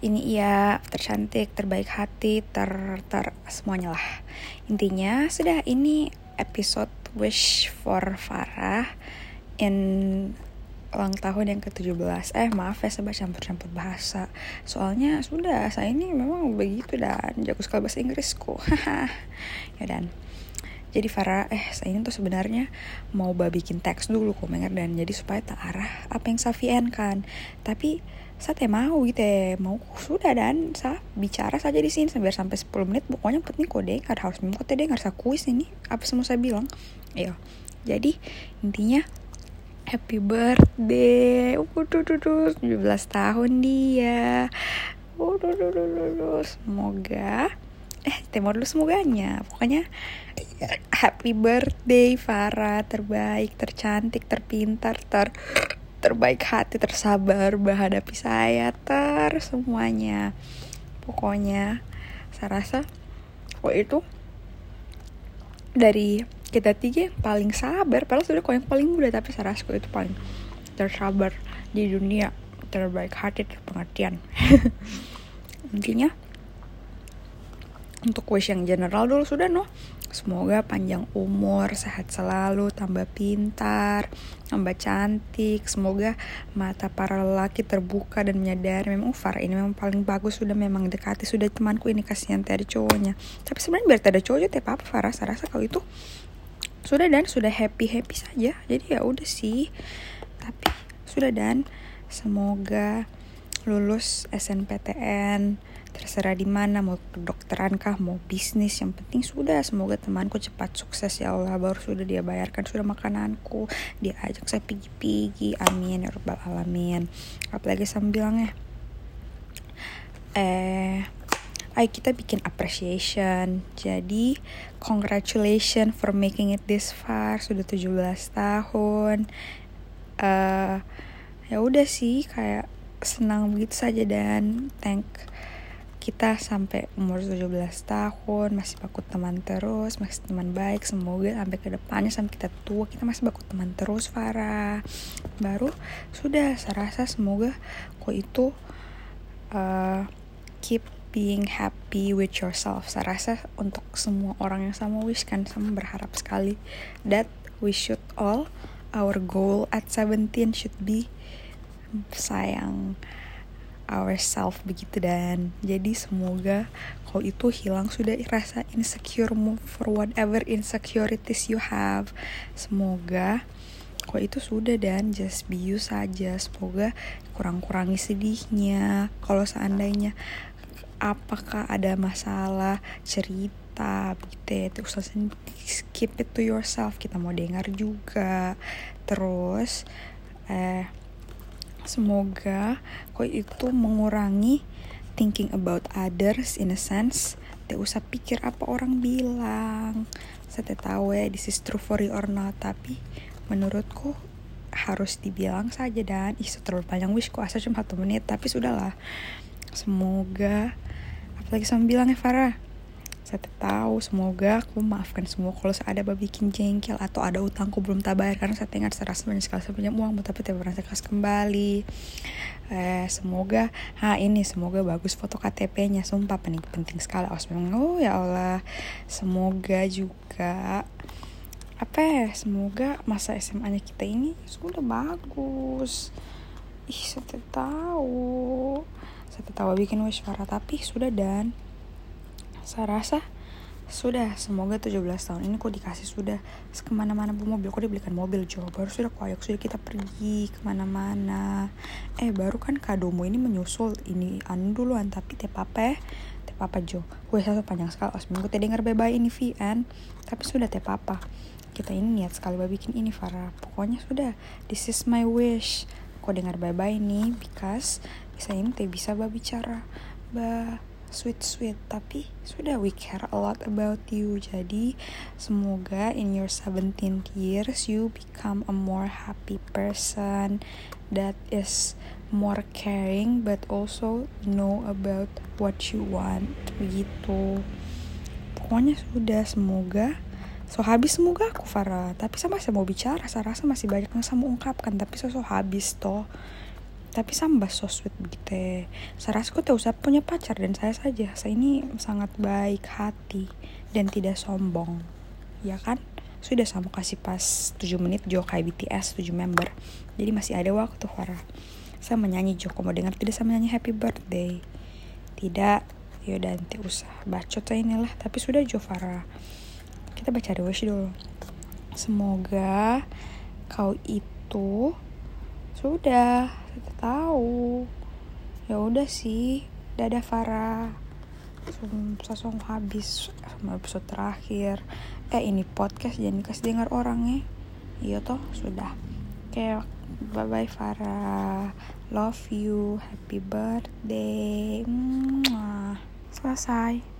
ini iya tercantik, terbaik hati, ter ter semuanya lah. Intinya sudah ini episode Wish for Farah in ulang tahun yang ke-17 Eh maaf ya sebab campur-campur bahasa. Soalnya sudah saya ini memang begitu dan jago sekali bahasa Inggrisku. Ya dan jadi Farah eh saya ini tuh sebenarnya mau bikin teks dulu komentar dan jadi supaya tak arah apa yang saya kan. Tapi saya teh mau gitu ya mau sudah dan saya bicara saja di sini sampai sampai 10 menit. Pokoknya penting kode kan harus memang kode harus kuis ini apa semua saya bilang. Iya. Jadi intinya happy birthday. Uh, tuh, 17 tahun dia. Uh, tuh, semoga eh tema dulu semoganya pokoknya happy birthday Farah. Terbaik tercantik terpintar ter terbaik hati tersabar menghadapi saya ter semuanya. Pokoknya saya rasa kok itu dari kita tiga yang paling sabar. Padahal sudah kok yang paling muda tapi saya rasa kok itu paling tersabar di dunia. Terbaik hati terpengertian. Intinya untuk wish yang general dulu sudah no semoga panjang umur sehat selalu tambah pintar tambah cantik. Semoga mata para lelaki terbuka dan menyadari memang Far ini memang paling bagus. Sudah memang dekati sudah temanku ini kasihan dari cowoknya. Tapi sebenarnya biar tidak cowoknya tidak apa Farah? Saya rasa kalau itu sudah dan sudah happy happy saja. Jadi ya udah sih. Tapi sudah dan semoga lulus SNPTN terserah di mana mau kedokteran kah mau bisnis yang penting sudah semoga temanku cepat sukses ya Allah. Baru sudah dia bayarkan sudah makananku dia ajak saya pergi-pergi amin ya rabbal alamin. Apalagi sama bilangnya eh ayo kita bikin appreciation. Jadi congratulations for making it this far sudah 17 tahun. Uh, ya udah sih kayak senang begitu saja dan thank kita sampai umur 17 tahun masih baku teman terus masih teman baik semoga sampai ke depannya sampai kita tua kita masih baku teman terus Farah. Baru sudah saya rasa semoga kok itu uh, keep being happy with yourself. Saya rasa untuk semua orang yang sama wish kan sama berharap sekali that we should all our goal at 17 should be sayang ourselves begitu dan. Jadi semoga kalau itu hilang sudah rasa insecure move for whatever insecurities you have. Semoga kok itu sudah dan. Just be you saja. Semoga kurang-kurangi sedihnya. Kalau seandainya apakah ada masalah cerita begitu ya itu keep it to yourself. Kita mau dengar juga. Terus eh Semoga kau itu mengurangi thinking about others in a sense. Tidak usah pikir apa orang bilang. Saya tahu ya, this is true for you or not. Tapi menurutku harus dibilang saja dan ih terlalu panjang wishku asal cuma satu menit tapi sudahlah semoga apalagi sama bilang ya Farah saya tahu semoga aku maafkan semua kalau saya ada bikin jengkel atau ada utangku belum tak bayar karena saya tengah serasa banyak sekali saya punya uang tapi tidak pernah saya kembali. Eh, semoga ha ini semoga bagus foto KTP-nya sumpah penting penting sekali. Awas memang oh ya Allah. Semoga juga apa ya semoga masa SMA-nya kita ini sudah bagus. Ih saya tahu. Saya tahu bikin wish tapi sudah dan saya rasa sudah semoga 17 tahun ini kok dikasih sudah. Ke mana-mana bu mobil kok dibelikan mobil? Jo baru sudah koyak sudah kita pergi ke mana-mana. Eh baru kan kadomu ini menyusul ini anu duluan tapi teh papa teh papa Jo? Gue satu panjang sekali. Os minggu teh denger bebay ini VN tapi sudah teh papa kita ini niat sekali bikin ini Farah. Pokoknya sudah. This is my wish. Kok dengar bye-bye ini? Because bisa ini teh bisa bicara. Bah sweet sweet. Tapi sudah we care a lot about you. Jadi semoga in your 17 years you become a more happy person that is more caring but also know about what you want begitu. Pokoknya sudah semoga so habis semoga aku Farah. Tapi saya mau bicara saya rasa masih banyak yang saya mau ungkapkan tapi so habis toh tapi sambah so sweet begitu Sarasku tak usah punya pacar dan saya saja. Saya ini sangat baik hati dan tidak sombong. Ya kan? Sudah sama kasih pas 7 menit Jo kayak BTS 7 member. Jadi masih ada waktu Farah. Saya menyanyi Jo mau dengar tidak saya menyanyi happy birthday. Tidak. Yaudah nanti usah. Bacot saya inilah. Tapi sudah Jo Farah. Kita baca the wish dulu. Semoga kau itu sudah kita tahu. Ya udah sih. Dadah Farah. Langsung habis sama episode terakhir. Eh ini podcast jangan dikasih dengar orang ya iya toh sudah. Oke bye bye Farah. Love you. Happy birthday. Mwah. selesai